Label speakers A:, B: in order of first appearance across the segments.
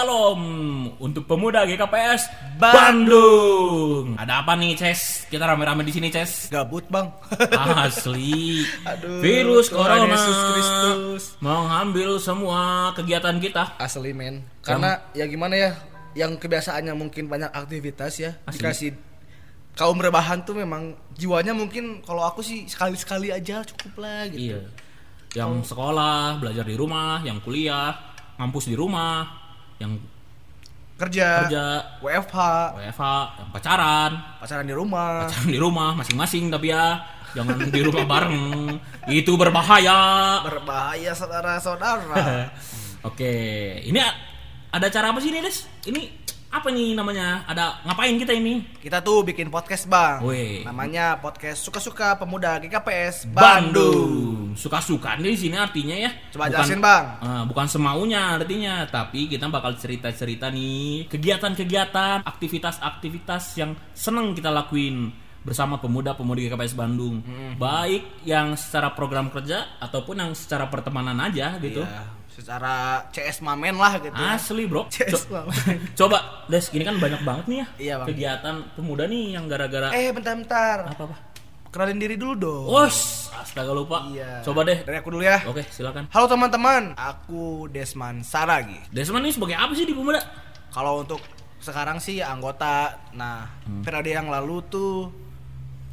A: Shalom untuk pemuda GKPS
B: Bandung.
A: Ada apa nih, Ces? Kita rame-rame di sini, Ces.
B: Gabut bang.
A: Asli.
B: Aduh,
A: Virus
B: Tuhan
A: corona
B: Yesus Kristus.
A: mengambil semua kegiatan kita.
B: Asli men. Karena ya gimana ya, yang kebiasaannya mungkin banyak aktivitas ya,
A: Asli.
B: dikasih kaum rebahan tuh memang jiwanya mungkin kalau aku sih sekali-sekali aja cukup lah gitu.
A: Iya. Yang sekolah, belajar di rumah, yang kuliah, ngampus di rumah, yang
B: Kerja,
A: kerja,
B: WFH,
A: WFH, yang pacaran,
B: pacaran di rumah.
A: pacaran di rumah masing-masing tapi ya jangan di rumah bareng. Itu berbahaya.
B: Berbahaya saudara-saudara.
A: Oke, ini ada cara apa sih ini, Des? Ini apa nih namanya? Ada ngapain kita ini?
B: Kita tuh bikin podcast bang.
A: Wih.
B: Namanya podcast suka-suka pemuda GKPS Bandung.
A: Suka-suka nih di sini artinya ya.
B: Coba jelasin, Bang.
A: Eh, bukan semaunya artinya, tapi kita bakal cerita-cerita nih kegiatan-kegiatan, aktivitas-aktivitas yang seneng kita lakuin bersama pemuda-pemudi GKPS Bandung.
B: Hmm.
A: Baik yang secara program kerja ataupun yang secara pertemanan aja gitu.
B: Iya, secara CS Mamen lah gitu. ya.
A: Asli, Bro.
B: CS
A: Co-
B: Mamen.
A: Coba, Des, ini kan banyak banget nih ya
B: Iya, Bang.
A: kegiatan pemuda nih yang gara-gara
B: Eh bentar-bentar.
A: apa-apa.
B: Kenalin diri dulu dong.
A: Wos, astaga lupa.
B: Iya.
A: Coba deh.
B: Dari aku dulu ya.
A: Oke, silakan.
B: Halo teman-teman, aku Desman Saragi.
A: Desmond ini sebagai apa sih di pemuda?
B: Kalau untuk sekarang sih anggota. Nah,
A: Hmm.
B: periode yang lalu tuh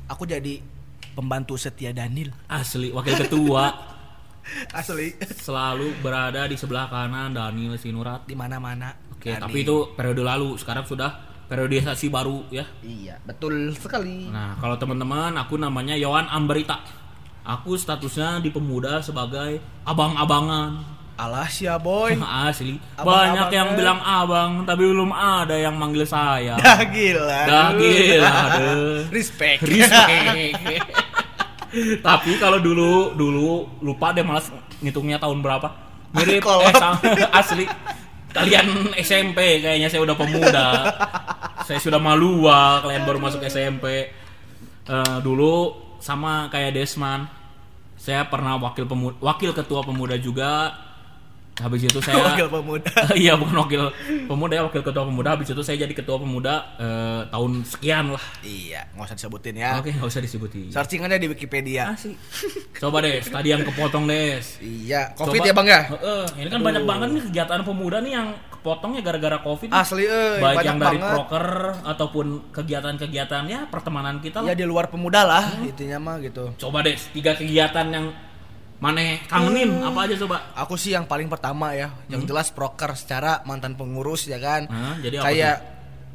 B: aku jadi pembantu setia Danil.
A: Asli, wakil ketua
B: Asli.
A: selalu berada di sebelah kanan Daniel Sinurat.
B: Di mana-mana.
A: Oke,
B: Danil.
A: tapi itu periode lalu. Sekarang sudah periodisasi baru ya.
B: Iya, betul sekali.
A: Nah, kalau teman-teman, aku namanya Yohan Amberita. Aku statusnya di pemuda sebagai abang-abangan.
B: Alah ya boy.
A: Asli. Banyak yang bilang abang, tapi belum ada yang manggil saya.
B: Dah gila.
A: Dah gila.
B: Respect.
A: Respect. Tapi kalau dulu dulu lupa deh malas ngitungnya tahun berapa. Mirip eh, sama- asli. Kalian SMP kayaknya saya udah pemuda. saya sudah malua, kalian baru masuk SMP. Eh, dulu sama kayak Desman. Saya pernah wakil pemuda, wakil ketua pemuda juga. Habis itu saya
B: Wakil pemuda.
A: iya bukan wakil pemuda ya wakil ketua pemuda habis itu saya jadi ketua pemuda eh, tahun sekian lah
B: Iya, nggak usah disebutin ya.
A: oke nggak usah disebutin
B: Searching aja di Wikipedia.
A: Asik. coba deh tadi yang kepotong des
B: Iya, Covid
A: Coba-
B: ya bang ya.
A: Heeh, ini kan banyak banget nih kegiatan pemuda nih yang kepotongnya gara-gara covid.
B: Asli eh
A: baik
B: banyak
A: yang dari
B: banget.
A: proker ataupun kegiatan-kegiatannya pertemanan kita
B: Ya
A: lah
B: di luar pemuda lah,
A: Hmm.
B: intinya mah gitu.
A: coba deh tiga kegiatan yang mana kangenin
B: Hmm.
A: apa aja coba
B: Aku sih yang paling pertama ya, yang jelas proker secara mantan pengurus ya kan.
A: Hmm. jadi
B: Kayak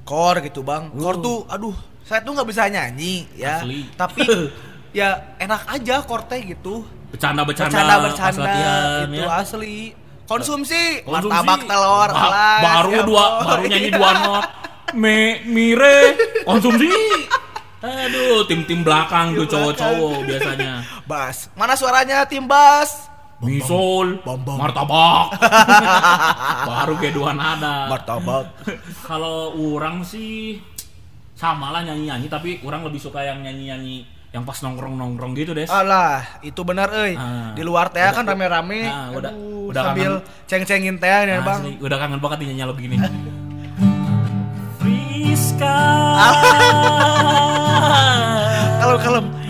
B: core gitu bang. Core
A: Uh.
B: tuh, aduh, saya tuh nggak bisa nyanyi ya.
A: Asli.
B: Tapi ya enak aja core teh gitu.
A: bercanda-bercanda
B: Bercanda
A: pas
B: bercanda
A: latihan,
B: itu
A: ya.
B: asli. Konsumsi,
A: Konsumsi.
B: martabak telur,
A: Ba-
B: alas,
A: baru
B: ya
A: dua
B: boy.
A: baru nyanyi dua not me mire konsumsi aduh tim tim belakang tuh cowok-cowok biasanya
B: Bas, mana suaranya tim Bas? bam.
A: martabak baru kayak dua nada
B: Martabak.
A: kalau orang sih sama lah nyanyi nyanyi tapi orang lebih suka yang nyanyi nyanyi yang pas nongkrong nongkrong gitu des
B: Alah, itu benar euy.
A: Ah.
B: Di luar teh kan rame-rame.
A: Ah, udah-
B: Aduh,
A: udah
B: sambil ceng-cengin teh ya, Bang.
A: Asli, udah kangen banget nih nyanyi lagu gini Friska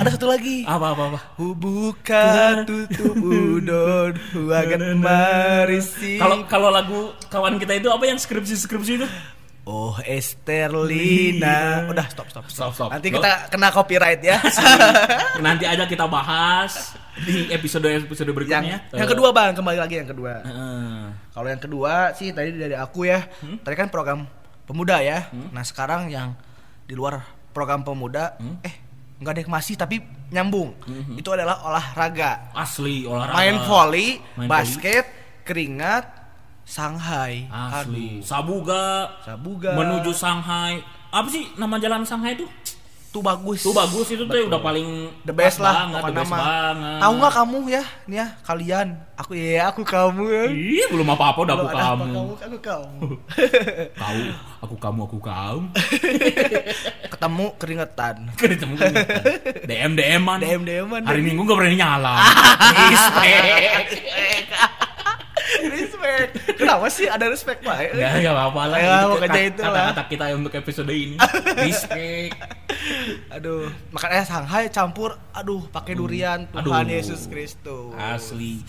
B: ada satu lagi.
A: apa apa apa
B: Hubuka tutup udon Huagan marisi
A: Kalau kalau lagu kawan kita itu apa yang skripsi skripsi itu?
B: Oh Esterlina Udah stop stop
A: Stop, stop.
B: Nanti
A: Lo-
B: kita kena copyright ya
A: Nanti aja kita bahas di episode episode
B: yang,
A: berikutnya.
B: yang kedua bang, kembali lagi yang kedua
A: Heeh.
B: Kalau yang kedua sih tadi dari aku ya
A: Hmm?
B: Tadi kan program pemuda ya Nah sekarang yang di luar program pemuda
A: Hmm?
B: Eh nggak deh masih tapi nyambung. Itu adalah olahraga.
A: Asli olahraga.
B: Main volley,
A: Main
B: basket, keringat, Shanghai
A: Asli. Sabuga.
B: Sabuga.
A: Menuju Shanghai. Apa sih nama jalan Shanghai itu?
B: Tuh bagus.
A: Tuh bagus itu tuh udah paling
B: The best lah
A: banget, the best
B: mah.
A: banget.
B: Tahu nggak kamu ya? Nih ya kalian. Aku ya aku kamu. Ya
A: Ih, belum apa-apa udah aku
B: ada apa,
A: kamu.
B: kamu Aku kamu.
A: Kau, aku kamu, aku kamu.
B: Ketemu keringetan
A: Ketemu kan. DM DM an.
B: DM DM an
A: Hari Minggu gak berani nyala. Respect.
B: respect. Kenapa sih ada respect pak?
A: Enggak, enggak apa-apa lah.
B: Ya,
A: Itu
B: pokoknya
A: kat-
B: itu lah.
A: Kata-kata kita untuk episode ini. Respect.
B: Aduh, makan es Shanghai campur, aduh pakai durian Tuhan
A: Hmm. Aduh.
B: Yesus Kristus.
A: Asli.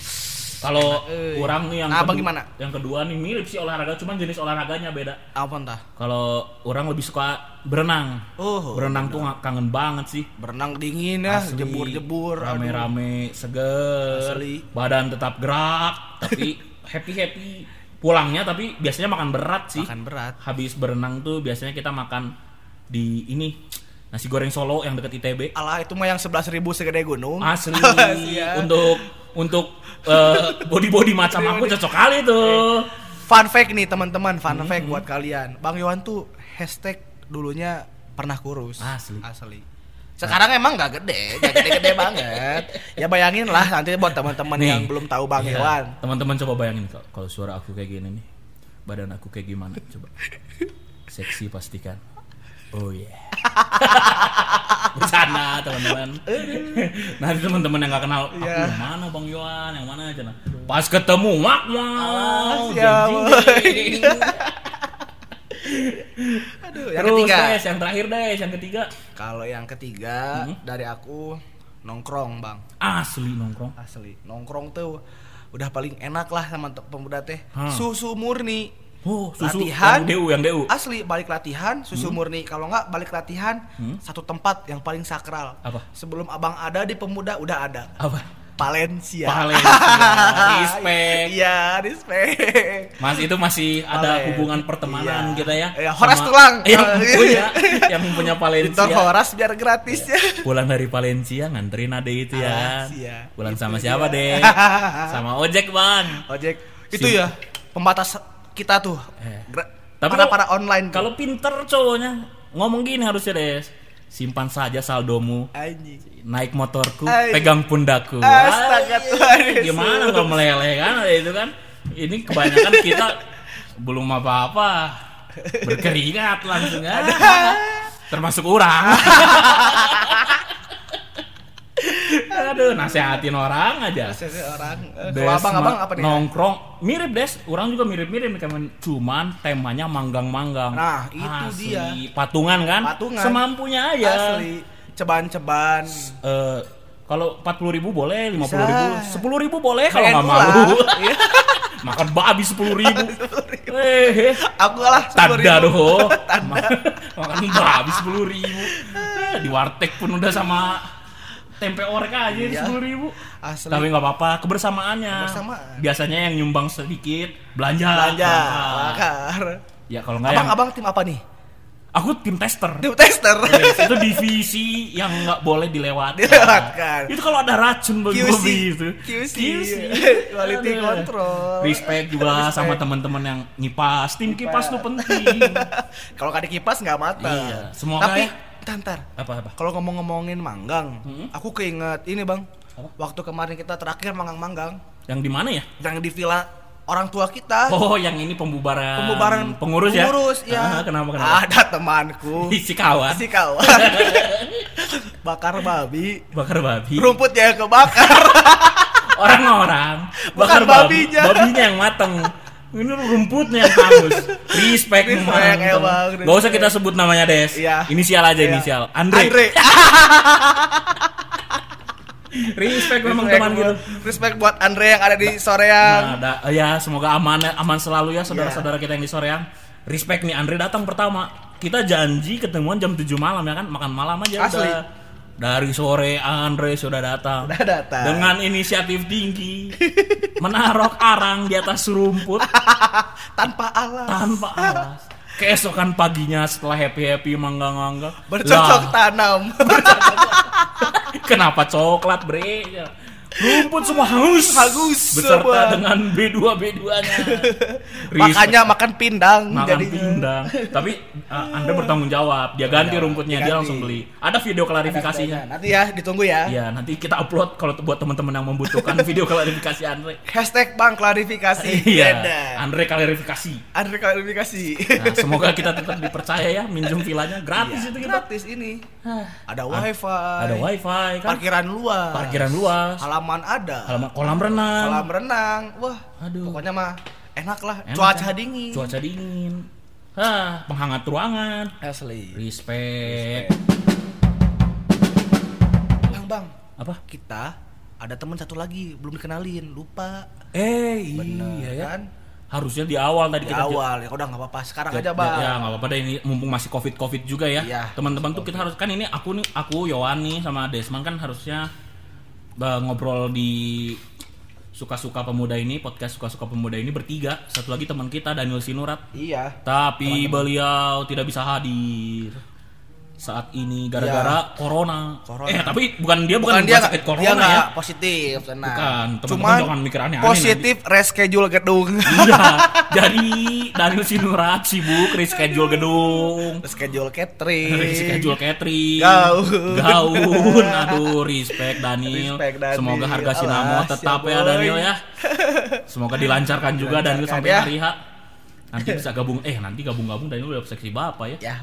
A: Kalau
B: Eh.
A: orang nih yang
B: Nah,
A: kedu-
B: bagaimana?
A: Yang kedua nih mirip sih olahraga, cuman jenis olahraganya beda.
B: Apa entah?
A: Kalau orang lebih suka berenang.
B: Oh,
A: berenang tuh nggak kangen banget sih.
B: berenang dingin ya, jebur-jebur.
A: Rame-rame, seger.
B: Asli.
A: Badan tetap gerak, tapi happy-happy. Pulangnya tapi biasanya makan berat sih.
B: Makan berat.
A: Habis berenang tuh biasanya kita makan di ini nasi goreng Solo yang deket ITB.
B: Alah itu mah yang 11.000 ribu segede gunung.
A: Asli
B: ya.
A: untuk untuk body body macam aku cocok kali tuh.
B: Fun fact nih teman-teman, fun
A: Hmm.
B: fact buat kalian. Bang Yohan tuh hashtag dulunya pernah kurus.
A: Asli.
B: Asli. Sekarang emang nggak gede, nggak gede-gede banget. Ya bayangin lah nanti buat teman-teman yang belum tahu Bang
A: Iya.
B: Yohan.
A: Teman-teman coba bayangin kalau suara aku kayak gini nih. Badan aku kayak gimana coba. Seksi pastikan. Oh yeah. Bercanda teman-teman. Nanti teman-teman yang nggak kenal, aku
B: Iya.
A: yang mana Bang Yohan, yang mana aja. Pas ketemu mak mau.
B: Alas, ya. Aduh, yang
A: Terus
B: ketiga.
A: Des, yang terakhir deh, yang ketiga.
B: Kalau yang ketiga
A: Hmm.
B: dari aku nongkrong, Bang.
A: Asli nongkrong.
B: Asli. Nongkrong tuh udah paling enak lah sama pemuda teh.
A: Hmm.
B: Susu murni.
A: Oh, susu
B: Latihan.
A: yang DU, yang DU.
B: Asli balik latihan susu murni. Kalau nggak balik latihan
A: Hmm.
B: satu tempat yang paling sakral.
A: Apa?
B: Sebelum abang ada di pemuda udah ada.
A: Apa?
B: Valencia.
A: Valencia. Respect.
B: Iya, respect.
A: Mas itu masih ada
B: Valen.
A: hubungan pertemanan
B: Iya.
A: kita ya.
B: Iya, Horas tulang.
A: Yang
B: Iya.
A: punya yang punya Valencia.
B: Victor Horas biar gratis ya.
A: Pulang dari Valencia nganterin ade itu ya.
B: Iya.
A: Pulang
B: Itu
A: sama siapa deh? sama ojek bang.
B: Ojek. Itu
A: Sim-
B: ya pembatas kita tuh.
A: Eh. Tapi
B: para para online.
A: Kalau pinter cowoknya ngomong gini harusnya des. Simpan saja saldomu.
B: anjing.
A: Naik motorku,
B: Ay.
A: pegang pundaku.
B: Astaga,
A: Ay,
B: Tuhan.
A: Gimana kalau meleleh kan itu kan? Ini kebanyakan kita belum apa-apa berkeringat langsung ah. termasuk orang. Aduh, nasehatin orang aja.
B: Biasanya orang. eh, Kalau abang-abang apa nih?
A: Nongkrong mirip Des, orang juga mirip-mirip cuman cuman temanya manggang-manggang.
B: Nah, itu
A: Asli.
B: dia.
A: Patungan kan?
B: Patungan.
A: Semampunya aja.
B: Asli. Ceban-ceban.
A: Eh, kalau 40.000 ribu boleh, 50.000 ribu,
B: Bisa.
A: 10 ribu boleh kalau nggak malu.
B: Iya.
A: Makan babi 10 ribu. Eh,
B: Aku lah
A: tanda
B: 10.000.
A: doh.
B: Tanda.
A: Makan babi 10 ribu. Di warteg pun udah sama tempe orek aja
B: Iya.
A: 10 ribu.
B: Asli.
A: Tapi nggak apa-apa, kebersamaannya.
B: Kebersamaan.
A: Biasanya yang nyumbang sedikit belanja.
B: Belanja. Bakar.
A: Ya kalau nggak yang
B: Abang-abang tim apa nih?
A: aku tim tester.
B: Tim tester.
A: Yes, itu divisi yang nggak boleh dilewatkan.
B: Dilewatkan.
A: Itu kalau ada racun bagi
B: QC.
A: Itu.
B: QC. Quality
A: Aduh.
B: control.
A: Respect juga
B: Respect.
A: sama teman-teman yang ngipas. Tim kipas tuh penting.
B: Kalau ada kipas nggak mata.
A: Iya, semoga
B: Tapi,
A: ya.
B: Tantar.
A: apa apa?
B: Kalau ngomong-ngomongin manggang,
A: Hmm?
B: aku keinget ini bang.
A: Apa?
B: Waktu kemarin kita terakhir manggang-manggang,
A: Yang di mana ya?
B: yang di villa orang tua kita.
A: Oh, yang ini pembubaran.
B: pembubaran
A: pengurus ya?
B: Pengurus
A: Ah,
B: ya.
A: kenapa kenapa?
B: Ada temanku.
A: Si kawan.
B: si kawan. bakar babi.
A: Bakar babi.
B: Rumputnya yang kebakar.
A: Orang-orang
B: Bukan
A: bakar babi.
B: babinya.
A: Babinya yang mateng. Ini rumputnya yang hangus. Respect,
B: Respect,
A: emang. Gak usah kita sebut namanya Des.
B: Iya.
A: Inisial aja
B: Iya.
A: inisial. Andre.
B: Andre.
A: Respect memang teman gitu.
B: Respect buat Andre yang ada di Soreang.
A: Nah, ada, ya semoga aman aman selalu ya saudara-saudara kita yang di Soreang. Respect nih Andre datang pertama. Kita janji ketemuan jam 7 malam ya kan, makan malam aja
B: Asli.
A: udah. Dari sore Andre sudah datang.
B: Udah datang.
A: Dengan inisiatif tinggi. Menarok arang di atas rumput
B: Tanpa alas.
A: tanpa alas. Keesokan paginya setelah happy-happy mangga-mangga.
B: Bercocok
A: lah,
B: tanam.
A: Kenapa coklat bre? Rumput semua hangus.
B: Hangus
A: Beserta
B: semua.
A: dengan B2 B2-nya.
B: Makanya makan pindang
A: makan
B: jadinya.
A: pindang. Tapi uh, Anda bertanggung jawab. Dia ganti
B: jawab,
A: rumputnya,
B: diganti.
A: dia langsung beli. Ada video klarifikasinya.
B: Nanti ya ditunggu ya.
A: Iya, nanti kita upload kalau buat teman-teman yang membutuhkan video klarifikasi Andre.
B: Hashtag bang klarifikasi.
A: Iya. Andre klarifikasi.
B: Andre klarifikasi.
A: Nah, semoga kita tetap dipercaya ya minjem villanya gratis
B: Iya,
A: itu kita.
B: gratis ini. Ada wifi.
A: Ada wifi kan.
B: Parkiran luas.
A: Parkiran luas.
B: Halaman halaman ada.
A: Halaman kolam renang.
B: Kolam renang. Wah,
A: Aduh.
B: pokoknya mah enak lah.
A: Enak
B: Cuaca
A: kan?
B: dingin.
A: Cuaca dingin. Hah, penghangat ruangan.
B: Asli.
A: Respect.
B: Bang, bang,
A: Apa?
B: kita ada teman satu lagi belum dikenalin, lupa.
A: Eh,
B: Bener,
A: iya ya.
B: kan?
A: Harusnya di awal tadi
B: Di
A: kita
B: awal ya udah nggak apa-apa. Sekarang
A: Ya,
B: aja, Bang.
A: Ya nggak apa-apa deh ini mumpung masih covid covid juga ya.
B: Iya.
A: Teman-teman tuh kita harus kan ini aku nih aku Yowan nih sama Desman kan harusnya ngobrol di suka-suka pemuda ini podcast suka-suka pemuda ini bertiga. Satu lagi teman kita Daniel Sinurat.
B: Iya.
A: Tapi beliau tidak bisa hadir saat ini gara-gara corona.
B: Iya. Corona.
A: Eh tapi bukan dia bukan,
B: Bukan, dia
A: sakit corona
B: dia
A: ya.
B: positif, tenang.
A: Bukan, teman-teman jangan mikir aneh-aneh
B: positif reschedule gedung.
A: Iya, jadi Daniel Sinurat sibuk reschedule gedung.
B: reschedule catering.
A: Reschedule catering
B: Gaun.
A: Gaun Aduh respect Daniel
B: Respect, Daniel.
A: Semoga harga Sinamo tetap
B: ya,
A: ya
B: boy.
A: Daniel ya Semoga dilancarkan juga Daniel sampai
B: ya.
A: hari H Nanti bisa gabung Eh nanti gabung-gabung Daniel udah seksi bapak ya
B: Ya.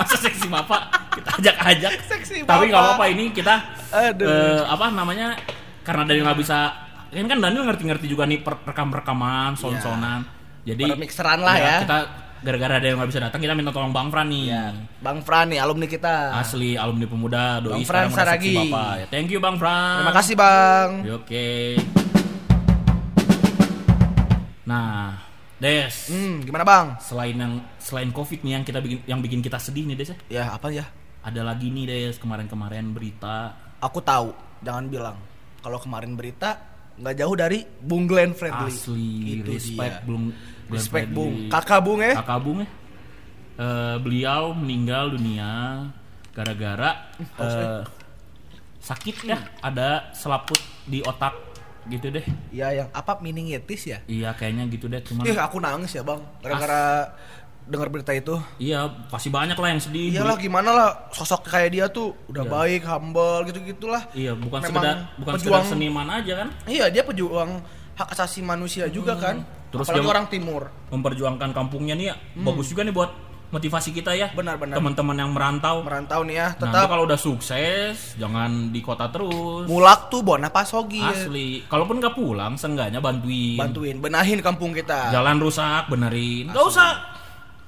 A: Masa seksi bapak Kita ajak-ajak
B: Seksi
A: Tapi nggak
B: bapak.
A: apa-apa ini kita
B: Aduh.
A: eh, Apa namanya Karena Daniel nggak bisa Kan kan Daniel ngerti-ngerti juga nih per- rekam-rekaman Sound-soundan Jadi
B: Permixeran lah ya.
A: Kita gara-gara ada yang nggak bisa datang Kita minta tolong Bang Fran nih
B: Ya. Bang Fran nih alumni kita.
A: Asli alumni pemuda doi
B: Bang Fran Saragi.
A: bapak ya. Thank you Bang Fran.
B: Terima kasih, Bang.
A: Ya, Oke. Nah, Des,
B: Hmm, gimana, Bang?
A: selain yang selain Covid nih yang kita bikin yang bikin kita sedih nih Des ya.
B: Ya, apa ya?
A: Ada lagi nih Des kemarin-kemarin berita
B: Aku tahu, jangan bilang. Kalau kemarin berita nggak jauh dari Bung Glenn Fredly.
A: asli
B: Itu
A: respect
B: dia.
A: Bung Glenn
B: Respect
A: Fredly.
B: Bung. Kakak Bung ya?
A: Kakak Bung ya. Eh, beliau meninggal dunia gara-gara eh, sakit ya ada selaput di otak gitu deh
B: Ya, yang apa meningitis ya?
A: Iya kayaknya gitu deh cuman
B: Ih, aku nangis ya, Bang. Gara-gara dengar berita itu.
A: iya pasti banyak lah yang sedih.
B: Iyalah gimana lah sosok kayak dia tuh udah baik, humble gitu-gitulah.
A: Iya bukan
B: Memang
A: sekedar bukan
B: pejuang-
A: sekedar seniman aja kan,
B: Iya, dia pejuang hak asasi manusia juga kan.
A: Hmm. Terus
B: Apalagi
A: dia-
B: orang timur.
A: memperjuangkan kampungnya nih ya bagus juga nih buat motivasi kita ya.
B: Hmm. Benar, benar.
A: Teman-teman yang merantau.
B: Merantau nih ya,
A: Nanti
B: tetap
A: kalau udah sukses jangan di kota terus.
B: mulak tuh bona pasogi.
A: Asli. Kalaupun nggak pulang, seenggaknya bantuin.
B: Bantuin benahin kampung kita.
A: Jalan rusak, benerin. Gak usah.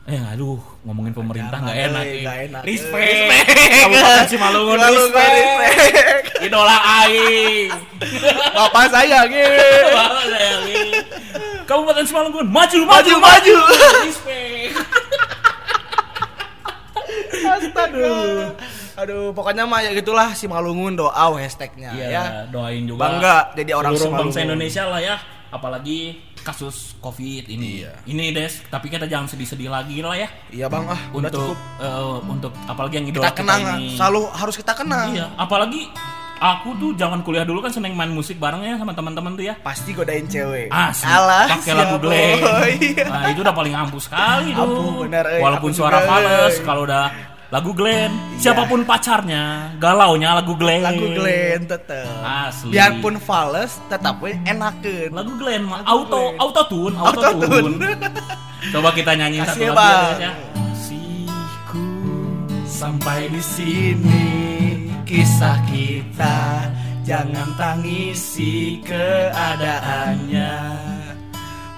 A: Eh, aduh, ngomongin pemerintah nggak enak.
B: eh, nggak enak, eh.
A: Respect.
B: Respect.
A: Kabupaten Simalungun, respect.
B: respect.
A: Idola aing.
B: Bapak saya gitu.
A: Bapak saya nih. Kabupaten Simalungun, maju, maju,
B: Maju, maju.
A: Respect.
B: Astaga. Aduh, pokoknya mah ya gitulah si Malungun doa hashtagnya
A: Iya,
B: ya.
A: doain juga.
B: Bangga jadi orang
A: seluruh bangsa. Indonesia lah ya. Apalagi kasus Covid ini.
B: Iya.
A: Ini Des, tapi kita jangan sedih-sedih lagi lah ya.
B: Iya bang, ah udah
A: Untuk
B: cukup.
A: eh, untuk apalagi yang idola
B: Kita kenang,
A: ini.
B: selalu harus kita kenang.
A: Iya, apalagi aku tuh zaman kuliah dulu kan seneng main musik bareng ya sama teman-teman tuh ya.
B: Pasti godain cewek.
A: Asli,
B: Alah,
A: pakai lagu
B: siapa,
A: Glenn.
B: boy?
A: Nah, itu udah paling ampuh sekali tuh.
B: Ampuh, bener, eh.
A: Walaupun suara
B: juga,
A: fals,
B: eh.
A: kalau udah lagu Glenn, siapa pun pacarnya, galaunya lagu Glenn.
B: Lagu Glenn tetep.
A: Asli.
B: Biarpun fals, tetap we enakeun.
A: Lagu Glenn mah
B: Lagu
A: auto
B: Glenn.
A: auto tune, auto tune. Coba kita nyanyiin
B: Kasih
A: satu lagu ya, ya. Kasihku
B: Sampai di sini kisah kita jangan tangisi keadaannya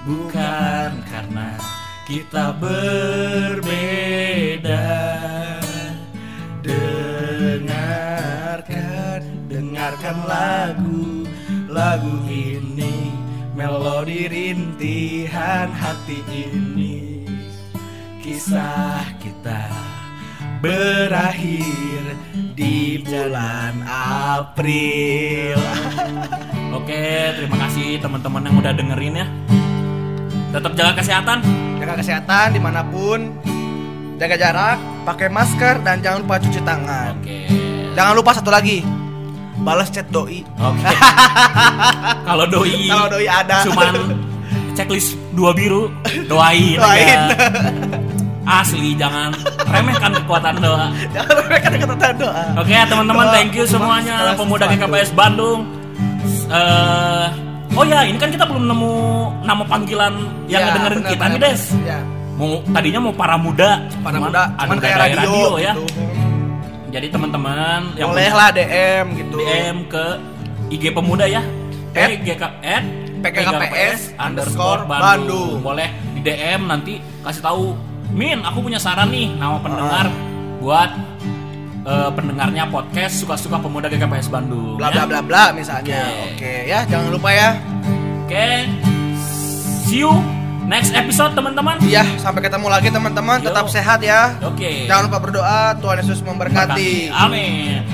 A: bukan karena kita berbeda
B: dengarkan lagu lagu ini melodi rintihan hati ini kisah kita berakhir di bulan April
A: Oke, terima kasih teman-teman yang udah dengerin ya. Tetap jaga kesehatan.
B: jaga kesehatan di mana pun jaga jarak pakai masker dan jangan lupa cuci tangan
A: Oke.
B: jangan lupa satu lagi balas chat doi
A: Oke. Kalau doi
B: Kalau doi ada.
A: cuman checklist dua biru, doain.
B: Doain.
A: aja. Asli jangan remehkan kekuatan doa.
B: jangan lupa kata doa
A: Oke ya teman-teman, thank you semuanya pemuda. GKPS Bandung. Eh, oh ya, ini kan kita belum nemu nama panggilan yang
B: Ya,
A: ngedengerin
B: benar,
A: kita nih, Des.
B: ya.
A: Mau tadinya mau para muda,
B: Para
A: cuman
B: muda, cuman kayak
A: dari
B: radio,
A: ya.
B: gitu.
A: Jadi teman-teman yang
B: boleh lah DM gitu
A: DM ke IG pemuda ya. PGK at
B: PKKPS
A: underscore Bandung. Boleh di DM nanti kasih tahu. Min, aku punya saran nih nama pendengar buat eh, pendengarnya podcast suka-suka pemuda GKPS Bandung.
B: bla
A: ya.
B: bla bla bla misalnya.
A: Oke.
B: Oke, ya jangan lupa ya.
A: Oke. See you next episode teman-teman.
B: Iya, sampai ketemu lagi teman-teman. Tetap sehat ya.
A: Oke.
B: Jangan lupa berdoa, Tuhan Yesus memberkati.
A: Amin.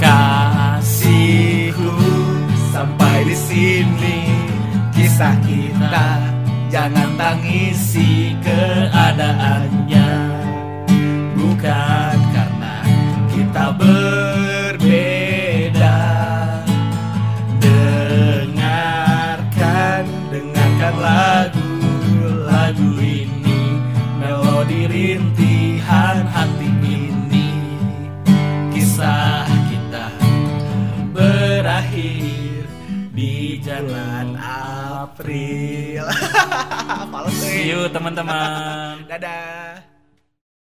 A: Kasihku
B: Sampai di sini kisah kita jangan tangisi
A: keadaannya teman-teman
B: Dadah.